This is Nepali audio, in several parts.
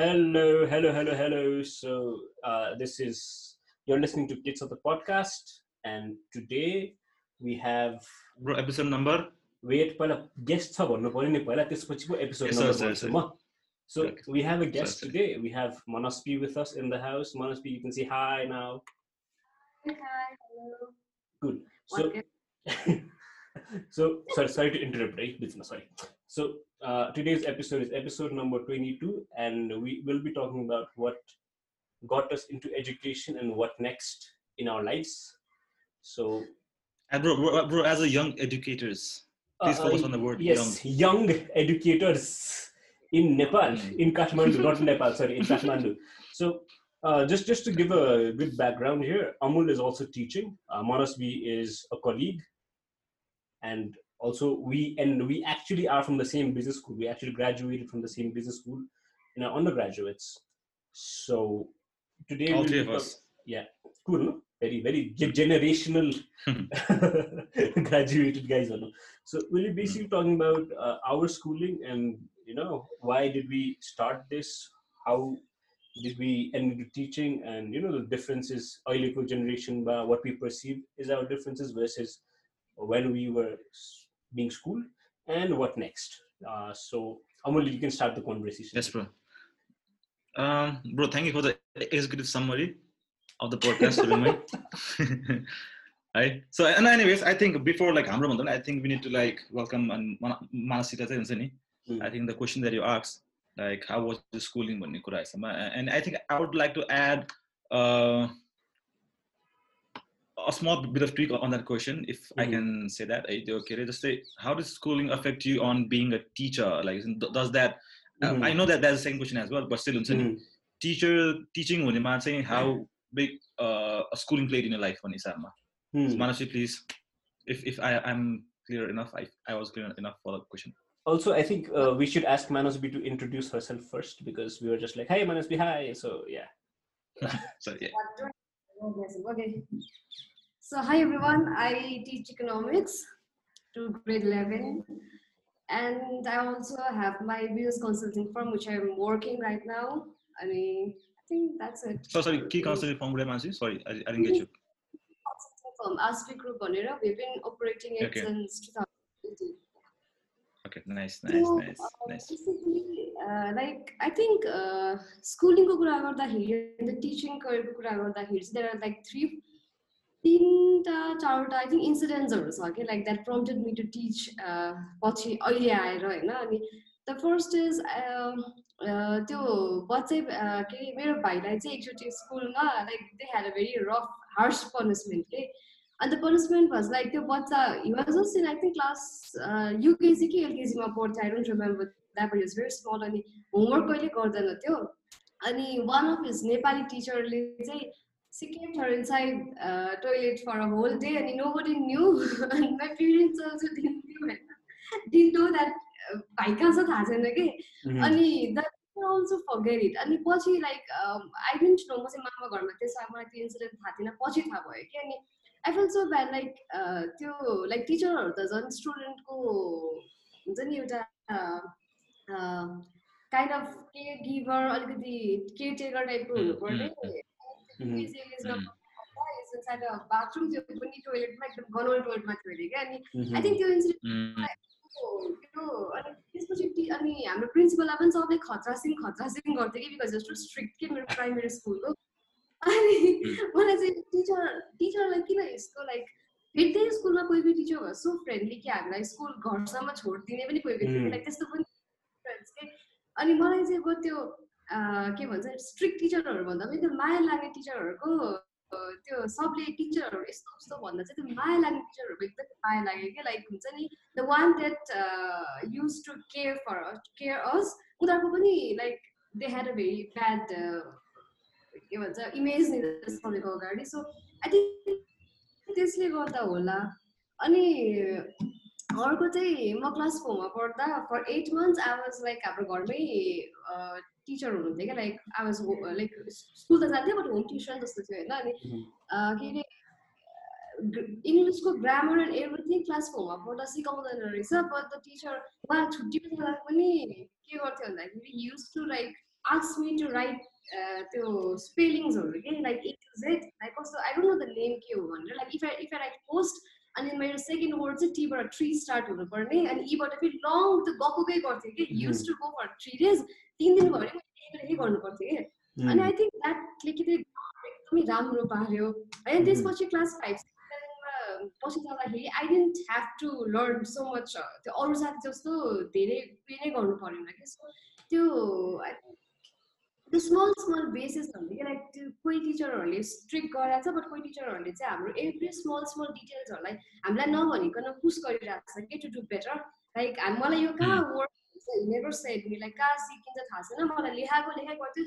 Hello, hello, hello, hello. So uh, this is you're listening to Kids of the Podcast, and today we have Bro, episode number? wait पहिला गेस्ट छ भन्नु पर्यो नि पहिला त्यसपछि पो एपिसोड Yes, नम्बर sir, भन्छु sir. म So Correct. we have a guest sir. today. We have Manaspi with us in the house. Manaspi, you can say hi now. Hi, hello. Good. So Okay. so sorry sorry to interrupt right Bisma, sorry so uh, today's episode is episode number 22 and we will be talking about what got us into education and what next in our lives. So And bro, bro, bro, as a young educators, please uh, focus on the word yes young, educators in nepal Mm. in kathmandu not in nepal sorry in kathmandu. So uh, just just to give a good background here amul is also teaching. Uh, manasvi is a colleague. And also we and we actually are from the same business school we actually graduated from the same business school in our undergraduates so today all we'll three of us. cool no? very very generational graduated guys I know. so we'll be basically talking about uh, our schooling and you know why did we start this how did we end into teaching and you know the differences early generation what we perceive is our differences versus when we were being schooled and what next uh, so Amul, you can start the conversation Yes, bro. Um, bro, thank you for the executive summary of the podcast, Surumai. right. So, and anyways, I think before like Hamra Mandan, I think we need to like welcome and Manasita चाहिँ हुन्छ नि. Mm. I think the question that you asked, like how was the schooling भन्ने कुरा यसमा and I think I would like to add uh, a small bit of tweak on that question, if I Mhm. can say that. है, त्यो के अरे जस्तै how does schooling affect you on being a teacher? Like, isn't- does that? uh, Mhm. I know that that's the same question as well, but still, हुन्छ नि. Mhm. teacher teaching हुनेमा चाहिँ how big uh, a schooling played in your life भन्ने हिसाबमा. Hmm. Manasi, please, if if I I'm clear enough, I I was clear enough for the question. Also, I think uh, we should ask Manasbi to introduce herself first because we were just like, "Hey, Manasbi, hi." So yeah. So yeah. What do I- oh, yes, Okay. So, hi everyone. I teach economics to grade 11. And I also have my business consulting firm, which I'm working right now. I mean, I think that's it. So sorry, key consulting from Manasi. Sorry, I, I didn't get you. Consulting firm, Aspie Group, Bonera. We've been operating it Okay. since 2018. Okay, nice, nice, So, nice, uh, nice. basically, uh, like I think uh, स्कुलिङको कुरा गर्दाखेरि अन्त टिचिङ करियरको कुरा गर्दाखेरि चाहिँ देयर आर लाइक थ्री तिनवटा चारवटा आई थिङ्क इन्सिडेन्ट्सहरू छ कि like that prompted me to teach पछि अहिले आएर होइन अनि द फर्स्ट इज त्यो बच्चै uh, के अरे मेरो भाइलाई चाहिँ एकचोटि स्कुलमा like they had a very rough harsh punishment के? अन्त पनिसमेन्ट भज लाइक त्यो बच्चा he was just in I think class UKG कि एलकेजीमा पढ्थ्यो I don't remember that is very small अनि होमवर्क कहिले गर्दैन थियो अनि वान अफ हिज नेपाली टिचरले चाहिँ she kept her inside uh, toilet for a whole day and nobody knew. And my parents also didn't knew it. didn't know that भाइ कहाँ छ थाहा छैन कि. अनि अल्सो फर्गेट इट अनि पछि लाइक आई डेन्ट नो म चाहिँ मामा घरमा त्यसो मलाई त्यो इन्सिडेन्ट थाहा थिएन पछि थाहा भयो कि अनि I feel so bad like त्यो लाइक टिचरहरू त झन् स्टुडेन्टको हुन्छ नि एउटा काइन्ड अफ केयर गिभर अलिकति केयर टेकर टाइपको हुनुपर्ने Mhm. बाथरुम त्यो पनि टोइलेटमा एकदम गनौल टोइलेटमा थियो अरे क्या अनि. आई थिङ्क त्यो इन्सिडेन्ट त्यो अनि त्यसपछि टी अनि हाम्रो प्रिन्सिपललाई पनि सबले खतरासिङ खतरासिङ गर्थ्यो कि बिकज जस्तो स्ट्रिक्ट के मेरो प्राइमेरी स्कुलको अनि मलाई चाहिँ टिचर टिचरलाई किन यस्तो लाइक फेरि त्यही स्कुलमा कोही कोही टिचर भयो सो फ्रेन्डली कि हामीलाई स्कुल घरसम्म छोडिदिने पनि कोही कोही थियो. लाइक त्यस्तो पनि अनि मलाई चाहिँ अब त्यो के भन्छ स्ट्रिक्ट टिचरहरू भन्दा पनि त्यो माया लाग्ने टिचरहरूको अँ, त्यो सबले टिचरहरू यस्तो उस्तो भन्दा चाहिँ त्यो माया लाग्ने टिचरहरूको एकदमै माया लाग्यो क्या लाइक हुन्छ नि the one that used to care for care us उनीहरूको पनि like they had a very bad के भन्छ इमेज नि सबैको अगाडि सो आई थिङ्क त्यसले गर्दा होला अनि अर्को चाहिँ म क्लास फोरमा पढ्दा for eight months I was like हाम्रो घरमै टिचर हुनुहुन्थ्यो क्या? Like I was like school त जान्थेँ बट होम ट्युसन जस्तो थियो होइन? अनि के अरे इङ्ग्लिसको ग्रामर एन्ड एभ्रिथिङ क्लास फोरमा पढ्दा सिकाउँदैन रहेछ बट द टिचर उहाँ छुट्टी जाँदा पनि के गर्थ्यो भन्दाखेरि use to like me to write uh, त्यो स्पेलिङ्सहरू के like A to Z like कस्तो I don't know the name के हो भनेर like if I if I write post अनि मेरो सेकेन्ड वर्ड चाहिँ टीबाट ट्री स्टार्ट हुनुपर्ने। अनि यीबाट फेरि लङ त्यो गएकै गर्थेँ कि। Use to go for three days तिन दिन भयो भने मैले गर्नु पर्थ्यो कि। अनि आई थिङ्क द्याट लेखिँदै एकदमै राम्रो पार्यो अनि त्यसपछि क्लास फाइभ पछि जाँदाखेरि I didn't have to learn so much त्यो अरू साथी जस्तो धेरै उयो नै गर्नु परेन कि। सो त्यो त्यो स्मल स्मल बेसिस भन्ने कि लाइक त्यो कोही टिचरहरूले स्ट्रिक्ट गराएको छ बट कोही टिचरहरूले चाहिँ हाम्रो एभ्री स्मल स्मल डिटेल्सहरूलाई हामीलाई नभनिकन पुस गरिरहेको छ कि टु डु बेटर लाइक मलाई यो कहाँ word never said me like कहाँ सिकिन्छ थाहा छैन। मलाई लेखाएको लेखाइ गर्थ्यो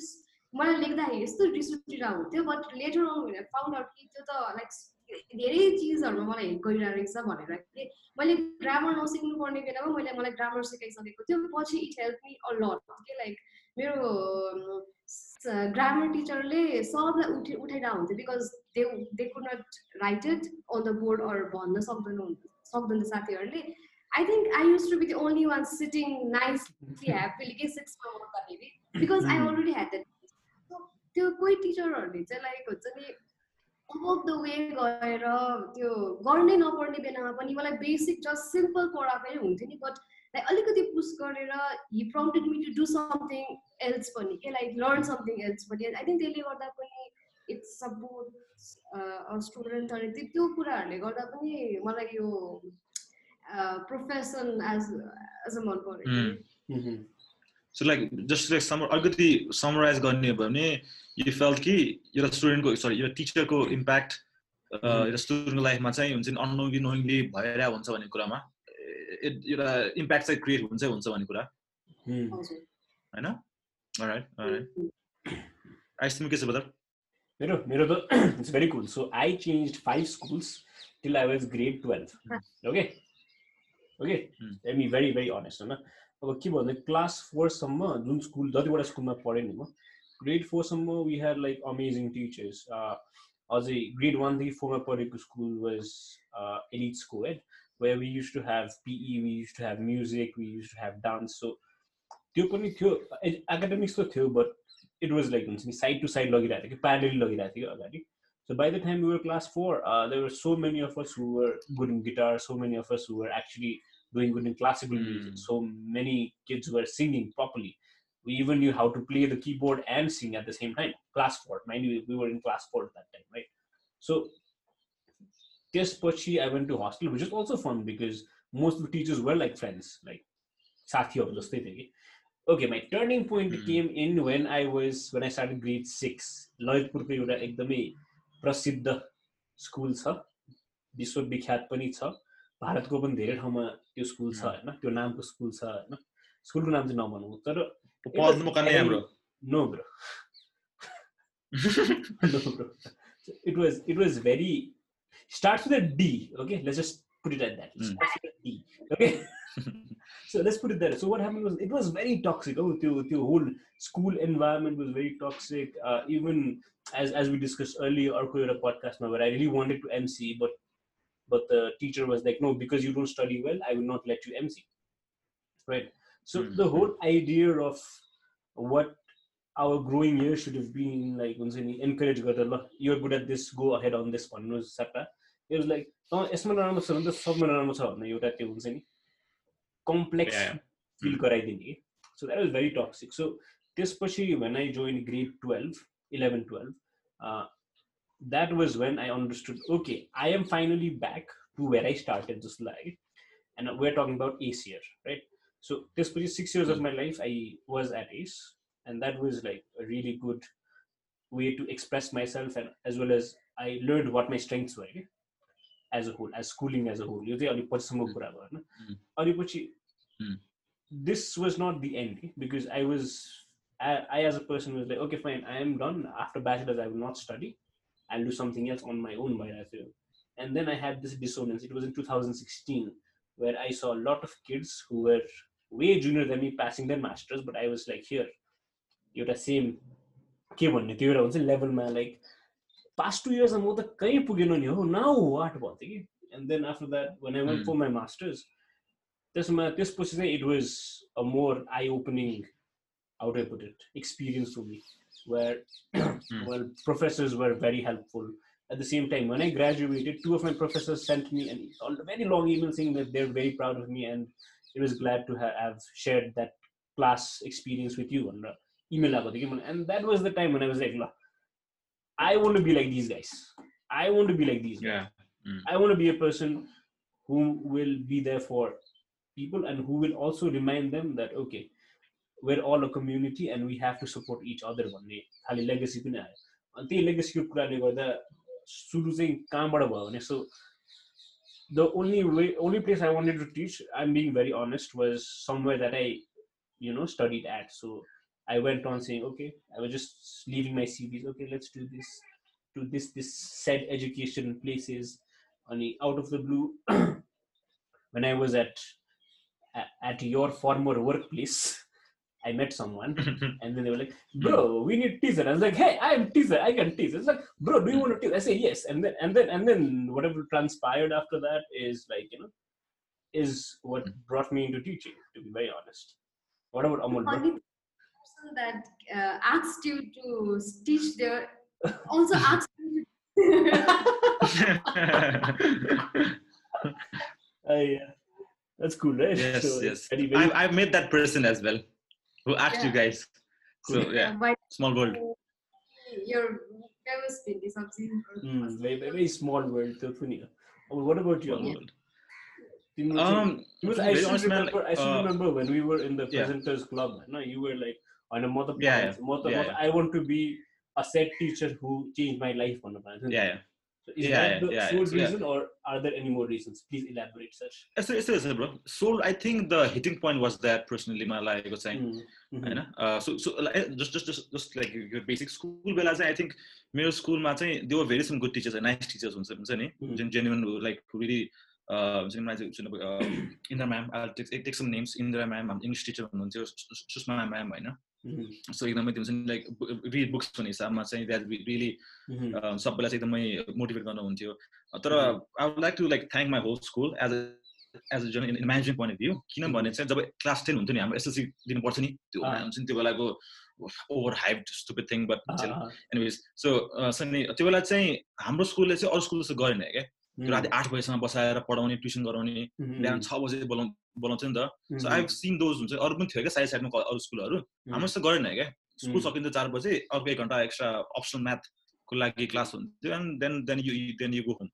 मलाई लेख्दाखेरि यस्तो रिस उठिरहेको हुन्थ्यो but later on found out कि त्यो त लाइक धेरै चिजहरूमा मलाई हेल्प गरिरहेको छ भनेर कि मैले ग्रामर नसिक्नु पर्ने बेलामा मैले मलाई ग्रामर सिकाइसकेको थियो पछि it help me a lot के लाइक मेरो ग्रामर टिचरले सबलाई उठि उठाइरहेको हुन्थ्यो because they they could not write it on the board or भन्न सक्दैन सक्दैन साथीहरूले। I think I used to be the only one sitting nicely happily के सिक्समा गर्दाखेरि because I already had that त्यो कोही टिचरहरूले चाहिँ लाइक हुन्छ नि अफ द वे गएर त्यो गर्नै नपर्ने बेलामा पनि मलाई बेसिक जस्ट सिम्पल पढाएकै हुन्थ्यो नि बट लाइक अलिकति पुस गरेर he prompted me to do something else पनि के लाइक लर्न समथिङ एल्स पनि. आई थिङ्क त्यसले गर्दा पनि इट्स सपोर्ट स्टुडेन्ट अनि त्यो कुराहरूले गर्दा पनि मलाई यो प्रोफेसन एज एज अ मन पऱ्यो। So like just like summer अलिकति समराइज गर्ने भयो भने यु फेल्ट कि एउटा स्टुडेन्टको सरी एउटा टिचरको इम्प्याक्ट एउटा स्टुडेन्टको लाइफमा चाहिँ हुन्छ नि अनोइङली नोइङली भइरहेको हुन्छ भन्ने कुरामा। एउटा इम्प्याक्ट चाहिँ क्रिएट हुन्छ हुन्छ भन्ने कुरा? होइन? आइस तिमी के छ बदर मेरो मेरो त it's very cool so I change five schools till I was grade twelve okay okay am very very honest होइन? अब के भन्दा क्लास फोरसम्म जुन स्कुल जतिवटा स्कुलमा पढेँ नि म grade फोरसम्म we had like amazing teachers अझै ग्रेड वानदेखि फोरमा पढेको स्कुल वाज एलिट स्कुल है where we used to have PE, we used to have music, we used to have dance. So त्यो पनि थियो एकाडेमिक्स त थियो बट इट वाज लाइक हुन्छ नि साइड टु साइड लगिरहेको थियो कि प्यारली लगिरहेको थियो अगाडि so by the time your class four there were so many of us who were good in guitar so many of us who were actually doing good in classical mm. music. So many kids were singing properly. We even knew how to play the keyboard and sing at the same time. Class four, mind you, we were in class four at that time, right? So त्यसपछि went to hostel, which is also fun because most of the teachers were like friends, like साथीहरू जस्तै थियो कि okay my turning point came in when I was when I start grade six ललितपुरको एउटा एकदमै प्रसिद्ध स्कुल छ विश्वविख्यात पनि छ भारतको पनि धेरै ठाउँमा त्यो स्कुल छ होइन त्यो नामको स्कुल छ होइन स्कुलको नाम चाहिँ नभनौँ तर no bro it was it was very starts with a D. Okay, let's just put it at that. Mm. a D, Okay. so let's put it there. So what happened was it was very toxic. Oh, the, the whole school environment was very toxic. Uh, even as as we discussed earlier, or a podcast now where I really wanted to MC, but but the teacher was like, no, because you don't study well, I will not let you MC. Right. So mm. the whole idea of what our growing years should have been like encourage you're good at this go ahead on this one was it was like यसमा नराम्रो छ भने त सबमा नराम्रो छ भन्ने एउटा त्यो हुन्छ नि कम्प्लेक्स फिल गराइदिने कि so that was very toxic so त्यसपछि when I join grade twelve eleven twelve that was when I understood okay, I am finally back to where I started this life. And we're talking about ACE year, right? So this was six years of my life, I was at ACE, and that was like a really good way to express myself and as well as I learned what my strengths were okay? as a whole, as schooling as a whole. Hmm. Hmm. Hmm. This was not the end because I was I, I as a person was like, okay, fine, I am done. After bachelor's, I will not study I'll do something else on my own by feel. And then I had this dissonance. It was in 2016 where I saw a lot of kids who were way junior than me passing their masters, but I was like, here, you're the same के भन्ने त्यो एउटा हुन्छ लेभलमा लाइक पास्ट टु इयर्समा म त कहीँ पुगेन नि हो नाउ वाट भन्थ्यो कि and then after that one I went for my masters त्यसमा त्यसपछि चाहिँ it was a more eye opening how do I put it experience for me where Hmm. well professors were very helpful at the same time when I graduated two of my professors sent me an, a very long email saying that they're very proud of me and it was glad to ha- have shared that class experience with you and email about the game and that was the time when I was like "Look, I want to be like these guys I want to be like these guys Yeah. I want to be a person who will be there for people and who will also remind them that okay, we're all a community and we have to support each other भन्ने खालि लेगेसी पनि आयो अनि त्यही लेगेसीको कुराले गर्दा सुरु चाहिँ कहाँबाट भयो भने so the only way only place I wanted to teach, I'm being very honest, was somewhere that I, you know, studied at. So I went on saying, okay, I was just leaving my CVs. Okay, let's do this, do this, this said education places. Only out of the blue, when I was at at your former workplace, I met someone, and then they were like, hmm. "Bro, we need teaser." I was like, "Hey, I'm teaser. I can tease." It's like, "Bro, do you want to tease?" I say, "Yes." And then and then and then whatever transpired after that is like you know, is what hmm. brought me into teaching. To be very honest. What about Amol? that uh, asked you to teach the. also asked you uh, yeah. that's cool right yes so, yes. I've, I've met that person as well who asked yeah. you guys so yeah, uh, yeah small world you're something mm, very, very small world Telphunia. Oh, what about your world Um, I, still remember, I still uh, remember when we were in the presenters club. No, you were like होइन म त म त I want to be a set teacher who change my life भन्न पाइन्छ यस्तो यस्तो छ bro so I think the hitting point was that पर्सनलीमा लागेको चाहिँ होइन? So so just just just just like यो बेसिक स्कुल बेला चाहिँ आई थिङ्क मेरो स्कुलमा चाहिँ they were very some good teachers nice teachers हुन्छ हुन्छ नि? जुन जेन्युन लाइक रिली हुन्छ नि मलाई Indra ma'am take some names Indra ma'am हाम्रो इङ्ग्लिस टिचर हुनुहुन्थ्यो सुषमा सो एकदमै त्यो हुन्छ नि लाइक रिड बुक्स भन्ने हिसाबमा चाहिँ द्याट रियली mhm, सबैलाई चाहिँ एकदमै मोटिभेट गर्नुहुन्थ्यो तर. I would like to like thank my whole school as a as a जन in management point of view किनभने चाहिँ जब क्लास टेन हुन्थ्यो नि हाम्रो एसएलसी दिनुपर्छ नि। त्यो। हुन्छ नि त्यो बेलाको over hype stupid thing but anyways so नि त्यो बेला चाहिँ हाम्रो स्कुलले चाहिँ अरू स्कुल जस्तो गरेन क्या। राति आठ बजीसम्म बसाएर पढाउने ट्युसन गराउने। बिहान छ बजे बोलाउ बोलाउँथ्यो नि त। सो आई सिन दोज हुन्छ अरू पनि थियो क्या साइड साइडमा अरू स्कुलहरू। हाम्रो जस्तो गरेन क्या। स्कुल. सकिन्छ चार बजे अर्को एक घन्टा एक्स्ट्रा अप्सनल म्याथको लागि क्लास हुन्थ्यो and then then you then you go home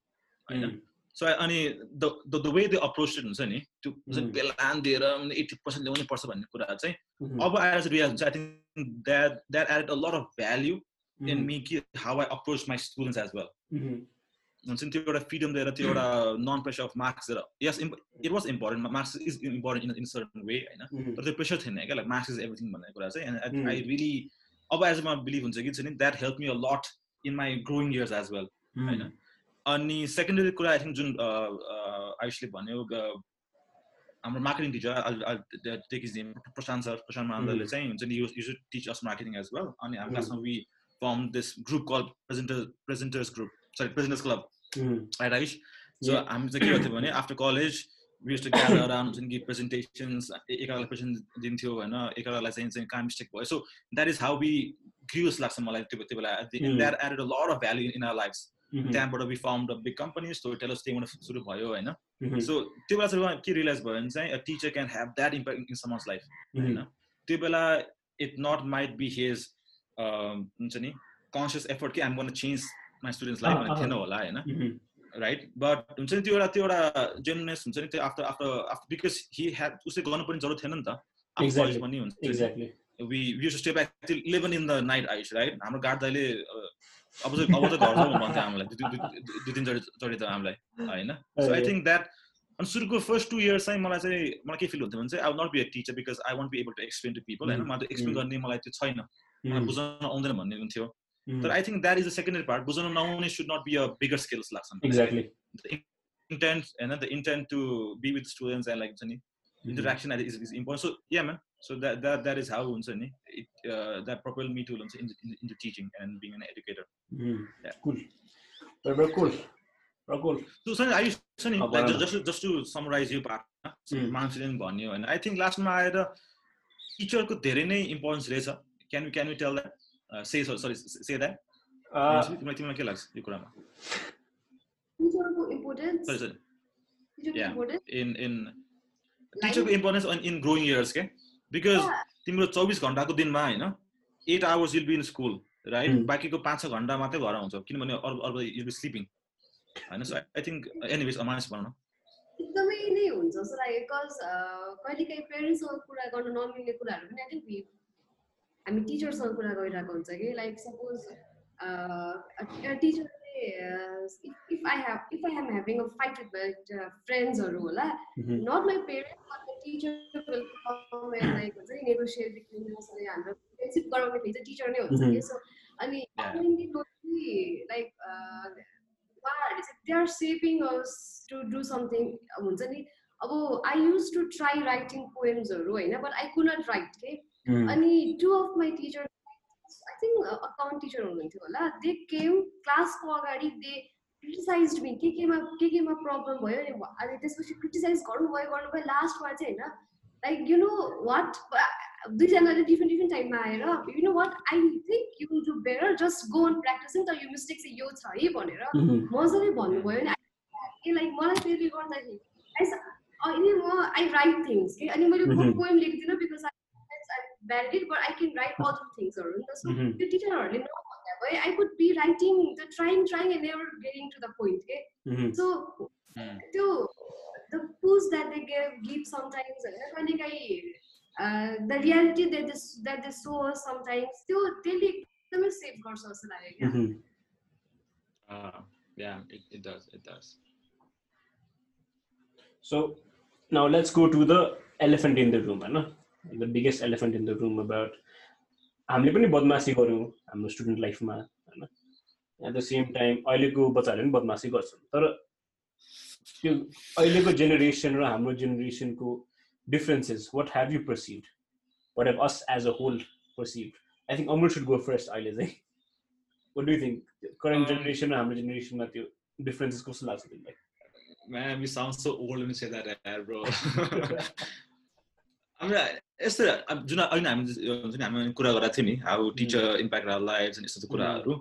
होइन? सो अनि the the way the approach हुन्छ नि त्यो. बेलान दिएर एट्टी पर्सेन्ट ल्याउनै पर्छ भन्ने कुरा चाहिँ अब आएर चाहिँ रियाज हुन्छ I think that that add a lot of value in me कि how I approach my students as well हुन्छ नि त्यो एउटा फ्रिडम दिएर त्यो एउटा नन प्रेसर अफ मार्क्स दिएर yes it was important marks is important in in certain way होइन तर त्यो प्रेसर थिएन क्या लाइक मार्क्स इज एभ्रिथिङ भन्ने कुरा चाहिँ. एन्ड आई रियली अब एज मा बिलिभ हुन्छ कि छ नि that help me a lot in my growing years as well होइन अनि सेकेन्डरी कुरा आई थिङ्क जुन आयुषले भन्यो हाम्रो marketing teacher take is Prashant sir Prashant महान्दरले चाहिँ हुन्छ नि you teach us marketing as well अनि हाम्रो. क्लासमा we form this group call presenter presenters group sorry presenters club right Ayush so. हामी चाहिँ के गर्थ्यो भने after college used to gather around हुन्छ नि कि प्रेजेन्टेसन्स एकअर्कालाई प्रेजेन्ट दिन्थ्यो होइन एकअर्कालाई चाहिँ चाहिँ कहाँ मिस्टेक भयो so that is how we grew लाग्छ मलाई त्यो त्यो बेला. That added a lot of value in our life त्यहाँबाट we found the big company story tellers त्यहीँबाट सुरु भयो होइन सो त्यो बेला चाहिँ के रियलाइज भयो भने चाहिँ teacher can have that impact in someone's life होइन त्यो बेला it not might be his हुन्छ नि कन्सियस एफर्ट कि आइम गर्न चेन्ज माई स्टुडेन्ट्स लाइफ अँ, भन्ने अँ। थिएन होला होइन राइट बट हुन्छ नि त्यो एउटा त्यो एउटा जेन्युनेस हुन्छ नि त्यो after after after because he had उसले गर्नुपर्ने जरुरत थिएन नि त आफ्नो Exactly. कलेज पनि हुन्छ. We you stay back till eleven in the night ice right हाम्रो गार्ड दाइले अब चाहिँ अब त घर जाउँ भन्थ्यो हामीलाई दुई- तिनचोटि चोटि त हामीलाई होइन सो आई. थिङ्क द्याट अनि सुरुको फर्स्ट टू इयर्स चाहिँ मलाई चाहिँ मलाई के फिल हुन्थ्यो भने चाहिँ I not be a teacher because I want be able to explain to people होइन Mm. मलाई एक्सप्लेन Mm. गर्ने मलाई त्यो छैन मलाई Mhm, बुझाउन आउँदैन भन्ने हुन्थ्यो mhm, तर I think that is the secondary part बुझाउन नआउने should not be a bigger skills लाग्छ मलाई। exactly. intent and the intent to be with students and like हुन्छ नि Mhm, interaction I think is, is important. So yeah, man. So that that that is how हुन्छ नि it uh, that propelled me to हुन्छ into, into, into teaching and being an educator. mhm, Yeah. Cool. Very, very cool. Very cool. So so I used to Oh, like wow. just just to, just to summarize यो part Mm. मान्छेले पनि भन्यो होइन आई थिङ्क लास्टमा आएर टिचरको धेरै नै इम्पोर्टेन्स रहेछ can you can you tell that Say sorry say that Uh, तिमीलाई तिमीलाई के लाग्छ यो कुरामा टिचरको importance sorry sorry in in टिचरको इम्पोर्टेन्स इन ग्रोइङ इयर्स के बिकज. तिम्रो चौबिस घन्टाको दिनमा होइन? Eight hours will be in school right. बाँकीको पाँच छ घन्टा मात्रै घर आउँछ किनभने अरू अरू युल बी स्लिपिङ होइन? सो आई थिङ्क एनिवेज अमाइस भनौँ न। एकदमै नै हुन्छ जस्तो लाग्यो बिकज कहिलेकाहीँ पेरेन्ट्ससँग कुरा गर्न नमिल्ने कुराहरू पनि आई थिङ्क हामी टिचरसँग कुरा गरिरहेको हुन्छ कि लाइक सपोज टिचरले if I have if I am having a fight with my फ्रेन्ड्सहरू होला mhm. but the teacher will come and like हुन्छ नि between us अनि हाम्रो फ्रेन्डसिप गराउने फेरि टिचर नै हुन्छ कि सो अनि. लाइक उहाँहरूले चाहिँ they are shaping us to do something हुन्छ नि अब I used to try writing पोएम्सहरू होइन but I could not write के. अनि two of my teacher I think account teacher हुनुहुन्थ्यो होला। दे केम क्लासको अगाडि दे क्रिटिसाइज मी के केमा के केमा प्रब्लम भयो अनि अनि त्यसपछि क्रिटिसाइज गर्नुभयो गर्नुभयो लास्टमा चाहिँ होइन लाइक यु नो वाट दुईजनाले डिफ्रेन्ट डिफ्रेन्ट टाइममा आएर you know what I think you do better just go on practicing तर यो मिस्टेक चाहिँ यो छ है भनेर Mhm. मजाले भन्नुभयो नि लाइक मलाई त्यसले गर्दाखेरि अनि म आई राइट थिङ्स कि? अनि मैले Mhm. Poem लेख्दिनँ because I bad it but I can write other थिङ्सहरू नि त सो Mhm. त्यो टिचरहरूले नभन्दा भए I could be writing the trying trying and never getting to the point के Mhm. सो त्यो the push that they gave give sometimes होइन कहिलेकाहीँ the reality that this that they so sometimes त्यो त्यसले एकदमै सेभ गर्छ जस्तो लाग्यो क्या Mhm. yeah it, it does it does So now let's go to the elephant in the room, होइन the biggest elephant in the room about हामीले पनि बदमासी गऱ्यौँ हाम्रो स्टुडेन्ट लाइफमा होइन एट द सेम टाइम अहिलेको बच्चाहरूले पनि बदमासी गर्छन् तर त्यो अहिलेको जेनेरेसन र हाम्रो जेनेरेसनको differences what have you perceive what have us as a whole perceive I think Amar should go first अहिले चाहिँ what do think current Um, generation र हाम्रो जेनेरेसनमा त्यो डिफरेन्सेस कस्तो लाग्छ तिमीलाई Man, we sound so old when you say that, eh, bro. I mean, यस्तो जुन अहिले हामी हुन्छ नि हामी कुरा गरेको थियौँ नि how teacher impact our life यस्तो कुराहरू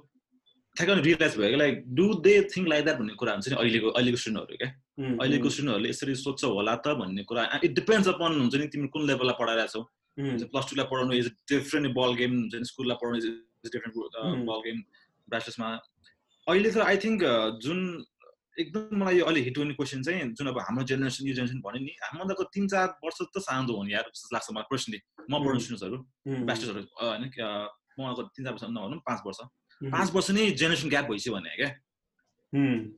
ठ्याक्कै रियलाइज भयो कि like do they think like that भन्ने कुरा हुन्छ नि अहिलेको अहिलेको स्टुडेन्टहरू क्या? अहिलेको स्टुडेन्टहरूले यसरी सोध्छ होला त भन्ने कुरा इट डिपेन्ड्स अपन हुन्छ नि तिमी कुन लेभललाई पढाइरहेछौ mm, प्लस टूलाई पढाउनु इज डिफ्रेन्ट बल गेम हुन्छ नि स्कुललाई पढाउनु इज डिफ्रेन्ट. बल गेम ब्याचलर्समा अहिले त आई थिङ्क जुन एकदम मलाई यो अहिले हिट हुने क्वेसन चाहिँ जुन अब हाम्रो जेनेरेसन यो जेनेरेसन भन्यो नि हामीभन्दाको तिन चार वर्ष त सानो हो नि यार जस्तो लाग्छ मलाई पर्सनली म पढ्ने. स्टुडेन्ट्सहरू ब्याचलर्सहरू होइन उहाँको तिन चार वर्ष नभनौँ पाँच वर्ष। पाँच वर्ष नै जेनेरेसन ग्याप भइसक्यो भने क्या।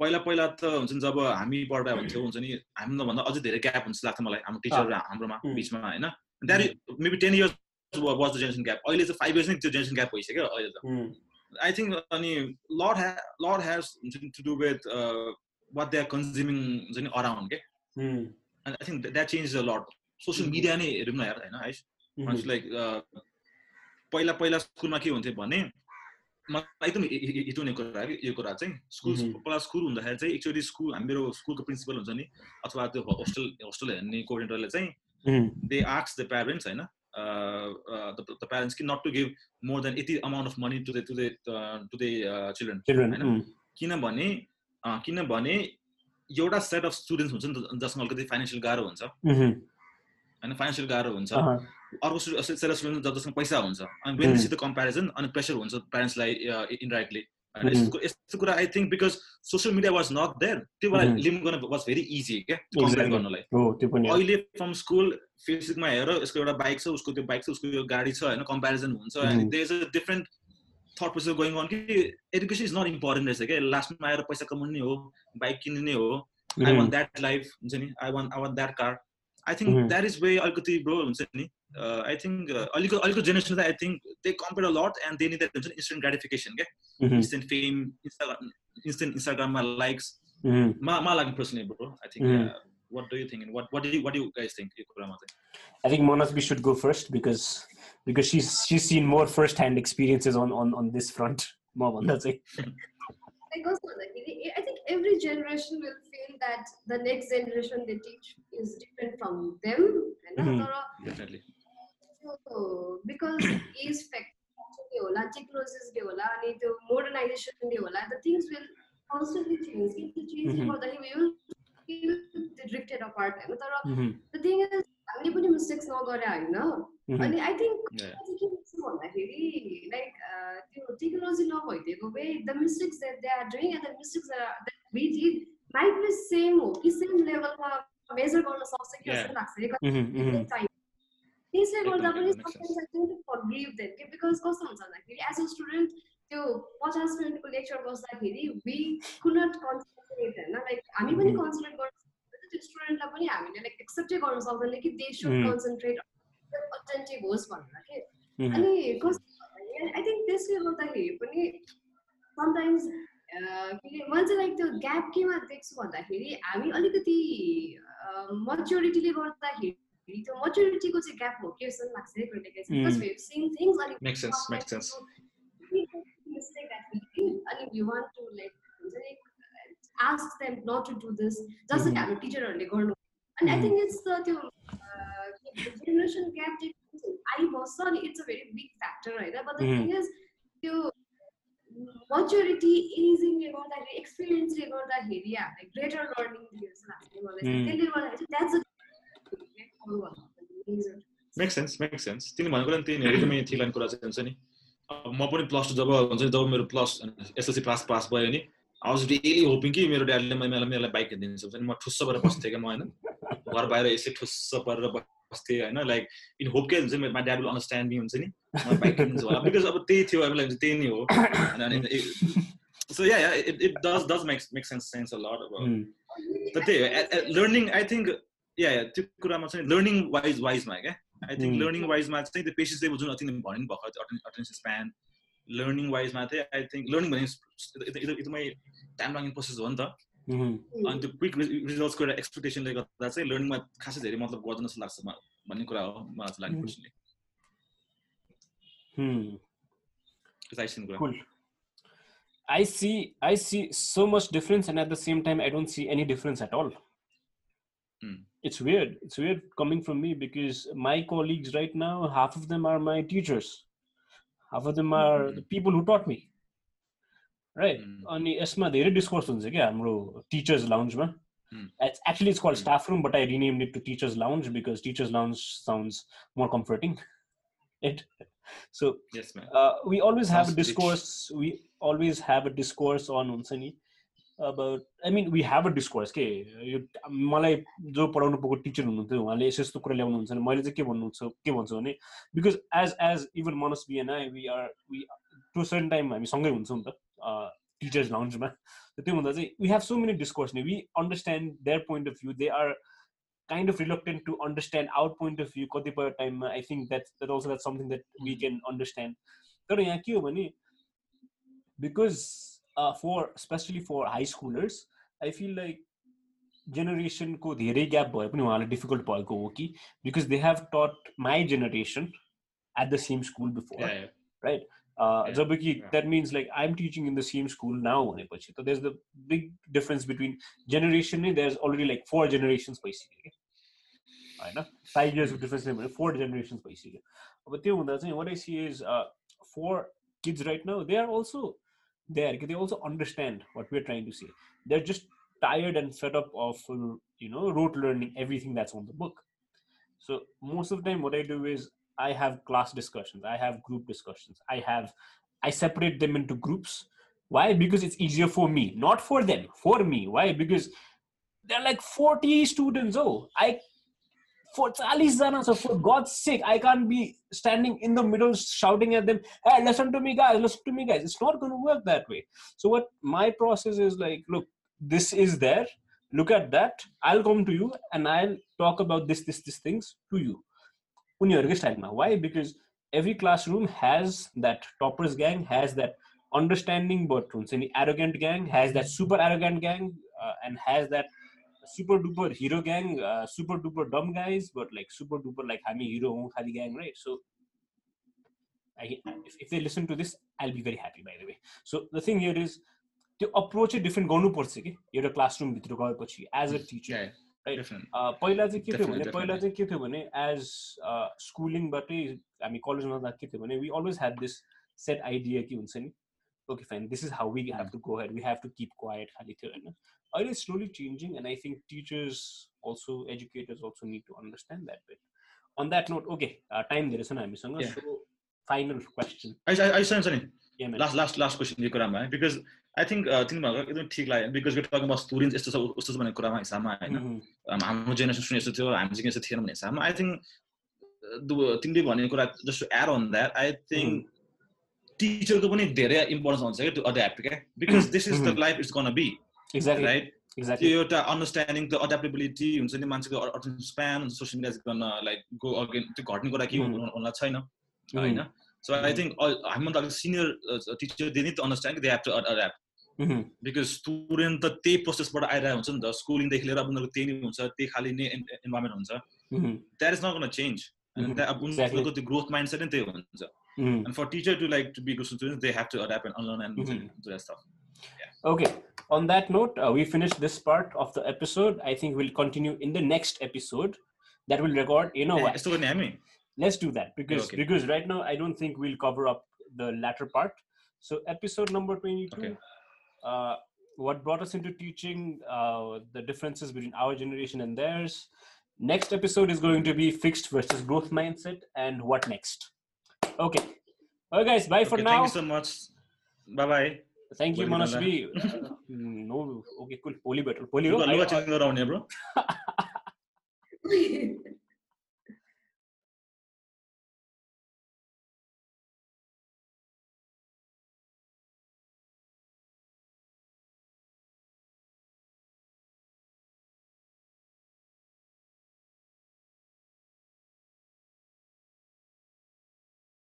पहिला पहिला त हुन्छ नि जब हामी पढ्दा हुन्थ्यो हुन्छ नि हामीभन्दा भन्दा अझै धेरै ग्याप हुन्छ लाग्छ मलाई हाम्रो टिचर र हाम्रोमा. बिचमा होइन। That maybe ten years was the generation gap अहिले चाहिँ फाइभ इयर्स नै त्यो जेनेरेसन ग्याप भइसक्यो अहिले त। आई थिङ्क अनि लट ह्या लट हेज हुन्छ नि to do with what they are consuming हुन्छ नि अराउन्ड के mm, अनि I think that change a lot social media नै हेरौँ न यार होइन है mm, लाइक पहिला पहिला स्कुलमा के हुन्थ्यो भने मलाई एकदम हिट हुने कुरा कि यो कुरा चाहिँ स्कुल Mhm. पहिला स्कुल हुँदाखेरि चाहिँ एकचोटि स्कुल हामी मेरो स्कुलको प्रिन्सिपल हुन्छ नि अथवा त्यो होस्टेल होस्टेल हेर्ने कोअर्डिनेटरले चाहिँ mm, दे आक्स द प्यारेन्ट्स होइन द प्यारेन्ट्स कि not to give more than यति amount of money to the to the to the children होइन? mm, किनभने किनभने एउटा सेट अफ स्टुडेन्ट्स हुन्छ नि त जसमा अलिकति फाइनेन्सियल गाह्रो हुन्छ होइन फाइनेन्सियल गाह्रो हुन्छ अर्को सेट अफ स्टुडेन्ट जसमा पैसा हुन्छ अनि द कम्पेरिजन अनि प्रेसर हुन्छ प्यारेन्ट्सलाई इन्डाइरेक्टली. यस्तो यस्तो कुरा I think because social media was not there त्यो बेला. लिमिट गर्न वाज भेरी इजी क्या कम्पेयर. गर्नलाई। अहिले फ्रम स्कुल फेसबुकमा हेर यसको एउटा बाइक छ उसको त्यो बाइक छ उसको यो गाडी छ होइन कम्पेरिजन हुन्छ Mhm. There is a different thought process going on कि एडुकेसन इज नट इम्पोर्टेन्ट रहेछ क्या लास्टमा आएर पैसा कमाउने हो बाइक किन्ने नै हो I Mhm, want that life हुन्छ नि I want I want that car I think Mhm. That is way अलिकति ब्रो हुन्छ नि आई थिङ्क अलिक अलिकति generation I think they compare a lot and they need हुन्छ नि इन्स्टेन्ट ग्राटिफिकेसन क्या mhm, इन्स्टेन्ट फेम इन्स्टेन्ट इन्स्टाग्राममा लाइक्स mhm. मा मा लाग्ने personally bro I Mhm. Think what do you think what what do what do guys think यो कुरामा चाहिँ I think Monasbi should go first because because she's she's seen more first-hand experiences on on on this front. म भन्दा चाहिँ Like कस्तो भन्दाखेरि I think every generation will feel that the next generation they teach is different from them होइन Mhm. तर डेफिनेटली त्यो एज फ्याक्टरले होला टेक्नोलोजिसले होला अनि त्यो मोडर्नाइजेसनले होला the things will constantly change कि त्यो चेन्जले Mhm. गर्दाखेरि विल ड्रिफ्टेड अपार्ट होइन तर Mhm. द थिङ इज हामीले पनि मिस्टेक्स नगरे होइन Mhm. अनि आई थिङ्क Yeah. चाहिँ के बुझ्छु भन्दाखेरि लाइक त्यो टेक्नोलोजी नभइदिएको भए the mistakes that they are doing and the mistakes that we did might be same हो कि सेम लेभलमा मेजर गर्न सक्छ कि Yeah. जस्तो लाग्छ Mhm. Mhm. टाइम त्यसले गर्दा एकदम, पनि एकदम makes sense. sometimes I tend to forgive them कि बिकज कस्तो हुन्छ भन्दाखेरि एज अ स्टुडेन्ट त्यो पचास मिनटको लेक्चर बस्दाखेरि वी कुनट कन्सन्ट्रेट होइन लाइक हामी पनि Mhm. कन्सन्ट्रेट गर्न सक्दैन त्यो स्टुडेन्टलाई पनि हामीले लाइक एक्सेप्टै गर्न सक्दैन कि they should Mhm. concentrate attentive होस् भनेर के. अनि आई थिङ्क त्यसले गर्दाखेरि पनि समटाइम्स मैले चाहिँ लाइक त्यो ग्याप केमा देख्छु भन्दाखेरि हामी अलिकति मच्योरिटीले गर्दाखेरि त्यो मच्योरिटीको चाहिँ ग्याप हो कि जस्तो लाग्छ है कहिले काहीँ बिकज. वी सिङ थिङ्स अलिक Makes sense, makes sense. mistake that we did and we want to like हुन्छ नि ask them not to do this जस्तो कि Mhm. हाम्रो टिचरहरूले गर्नु अनि आई. थिङ्क इट्स त्यो जेनेरेसन ग्याप आइबस्छ अनि it's a very big factor होइन बट द. थिङ इज त्यो मच्योरिटी एजिङले गर्दाखेरि एक्सपिरियन्सले गर्दाखेरि हामीलाई ग्रेटर लर्निङ दियो जस्तो लाग्छ मलाई चाहिँ। त्यसले गर्दाखेरि that's make sense make sense तिमी भनेको नि त्यही एकदमै ठिक लाइन कुरा चाहिँ हुन्छ नि अब म पनि प्लस टू जब हुन्छ नि जब मेरो प्लस एसएलसी पास पास भयो नि आई वाज रियली होपिङ कि मेरो ड्याडीले मलाई मलाई बाइक किनिदिन्छ हुन्छ नि म ठुस्स भएर बस्थेँ क्या म होइन घर बाहिर यसै ठुस्स परेर बस्थेँ होइन लाइक इन होप के हुन्छ नि my dad will understand me हुन्छ नि बाइक किनिदिन्छ होला बिकज अब त्यही थियो अब लाइक त्यही नै हो so yeah it it does does make make sense sense a lot अब Mhm. तर त्यही लर्निङ आई थिङ्क या त्यो कुरामा चाहिँ लर्निङ वाइज वाइजमा क्या आई थिङ्क Mm. लर्निङ वाइजमा चाहिँ त्यो पेसेन्स लेभल जुन अति नै भन्नु भएको अटेन्सन स्प्यान लर्निङ वाइजमा चाहिँ आई थिङ्क लर्निङ भने एकदमै टाइम लाग्ने प्रोसेस हो नि त Mhm. अनि त्यो क्विक रिजल्ट्सको एउटा एक्सपेक्टेसनले गर्दा चाहिँ लर्निङमा खासै धेरै मतलब गर्दैन जस्तो लाग्छ म- भन्ने कुरा हो मलाई चाहिँ लाग्ने Mm. Personally Hmm. आइसिन कुरा Cool. I see I see so much difference and at the same time I don't see any difference at all. Hmm. It's weird. It's weird coming from me because my colleagues right now, half of them are my teachers. Half of them are Hmm. the people who taught me. Right अनि यसमा धेरै डिस्कस हुन्छ क्या हाम्रो teachers लाउन्जमा it's actually it's called staff room but I rename it to teachers lounge because teachers lounge sound more comforting it so we always have a discourse we always have a discourse on हुन्छ नि about I mean we have a discourse के यो मलाई जो पढाउनु पुगेको टिचर हुनुहुन्थ्यो उहाँले यस्तो यस्तो कुरा ल्याउनुहुन्छ भने मैले चाहिँ के भन्नु छ के भन्छु भने because as as even Manas बिएन I we are we to certain time हामी सँगै हुन्छौँ नि त। टिचर्स लाउन्जमा त्यो हुँदा चाहिँ we have so many discourse नि we understand their point of view they are kind of reluctant to understand our point of view कतिपय टाइममा I think that that also that something that we can understand तर यहाँ के हो भने because for specially for high schoolers I feel like जेनेरेसनको धेरै ग्याप भए पनि उहाँलाई डिफिकल्ट भएको हो कि because they have taught my generation at the same school before right? Uh, Yeah, जबकि yeah. that means like I'm teaching in the same school now भनेपछि so there's the big difference between generation नै there's already like four generations भइसक्यो क्या होइन five years of difference नै भने four generations भइसक्यो अब त्यो हुँदा चाहिँ what I see is uh, for kids right now they are also there they also understand what we're trying to say they're just tired and fed up of uh, you know rote learning everything that's on the book so most of the time what I do is I have class discussions, I have group discussions, I have I separate them into groups. Why? Because it's easier for me, not for them, for me. Why? Because they're like 40 students. Oh, I for Charlie's Zana, so oh, for God's sake, I can't be standing in the middle shouting at them, hey, listen to me, guys, listen to me, guys. It's not going to work that way. So, what my process is like, look, this is there. Look at that. I'll come to you and I'll talk about this, this, this things to you. उनीहरूकै स्टाइलमा why because every classroom has that toppers gang has that understanding but हुन्छ नि arrogant gang has that super arrogant gang and has that super duper hero gang super duper dumb guys but like super duper like हामी हिरो हौँ खालि gang right so if they listen to this, I'll be very happy by the way. So the thing here is त्यो अप्रोच चाहिँ डिफ्रेन्ट गर्नुपर्छ कि एउटा क्लासरुमभित्र गएपछि as a teacher Right. Definitely. A, पहिला चाहिँ के थियो भने पहिला. चाहिँ के थियो भने एज स्कुलिङबाटै हामी कलेजमा जाँदा के थियो भने we always had this set idea के हुन्छ नि okay fine this is how we have to go head we have to keep quiet खालि थियो होइन। अहिले slowly changing and I think teachers also educators also need to understand that but on that note okay time धेरै छ नि हामीसँग. So final question last last last question यो कुरामा है बिकज आई थिङ्क तिमीहरूको एकदम ठिक लाग्यो बिकज यो टकिङ स्टुडेन्ट यस्तो छ उस्तो छ भन्ने कुरामा हिसाबमा होइन हाम्रो जेनेरेसन सुने यस्तो थियो हामी चाहिँ यस्तो थिएन भन्ने हिसाबमा आई थिङ्क तिमीले भनेको कुरा just add on that I think टिचरको पनि धेरै इम्पोर्टेन्स हुन्छ क्या टु अड्याप्ट क्या because this is the life is gonna be right त्यो एउटा अन्डरस्ट्यान्डिङ त्यो अड्याप्टेबिलिटी हुन्छ नि मान्छेको स्प्यान सोसियल मिडिया गर्न लाइक गो अगेन त्यो घट्ने कुरा के होला छैन होइन सो आई थिङ्क हामीभन्दा अलिक senior teacher they need to understand they have to adapt Mm-hmm. Because student त त्यही प्रोसेसबाट आइरहेको हुन्छ नि त स्कुलिङदेखि लिएर उनीहरूको त्यही नै हुन्छ त्यही खालि नै इन्भाइरोमेन्ट हुन्छ Mm-hmm. That is not gonna change Mhm. अब उनीहरूको त्यो ग्रोथ माइन्ड सेट नै त्यही हुन्छ Mm-hmm. And for teacher to like to be good student they have to adapt and unlearn and Mhm. Do that stuff Okay. On that note, uh, we finished this part of the episode. I think we'll continue in the next episode that will record. You know what? let's do that because okay. because right now i don't think we'll cover up the latter part. So episode number 22 okay. uh, what brought us into teaching uh, the differences between our generation and theirs. Next episode is going to be fixed versus growth mindset and what next? Okay. All right guys bye okay, for now. thank you so much. Bye bye thank you Manoj B. Mm, no okay cool. Poly better poly you got no around here bro?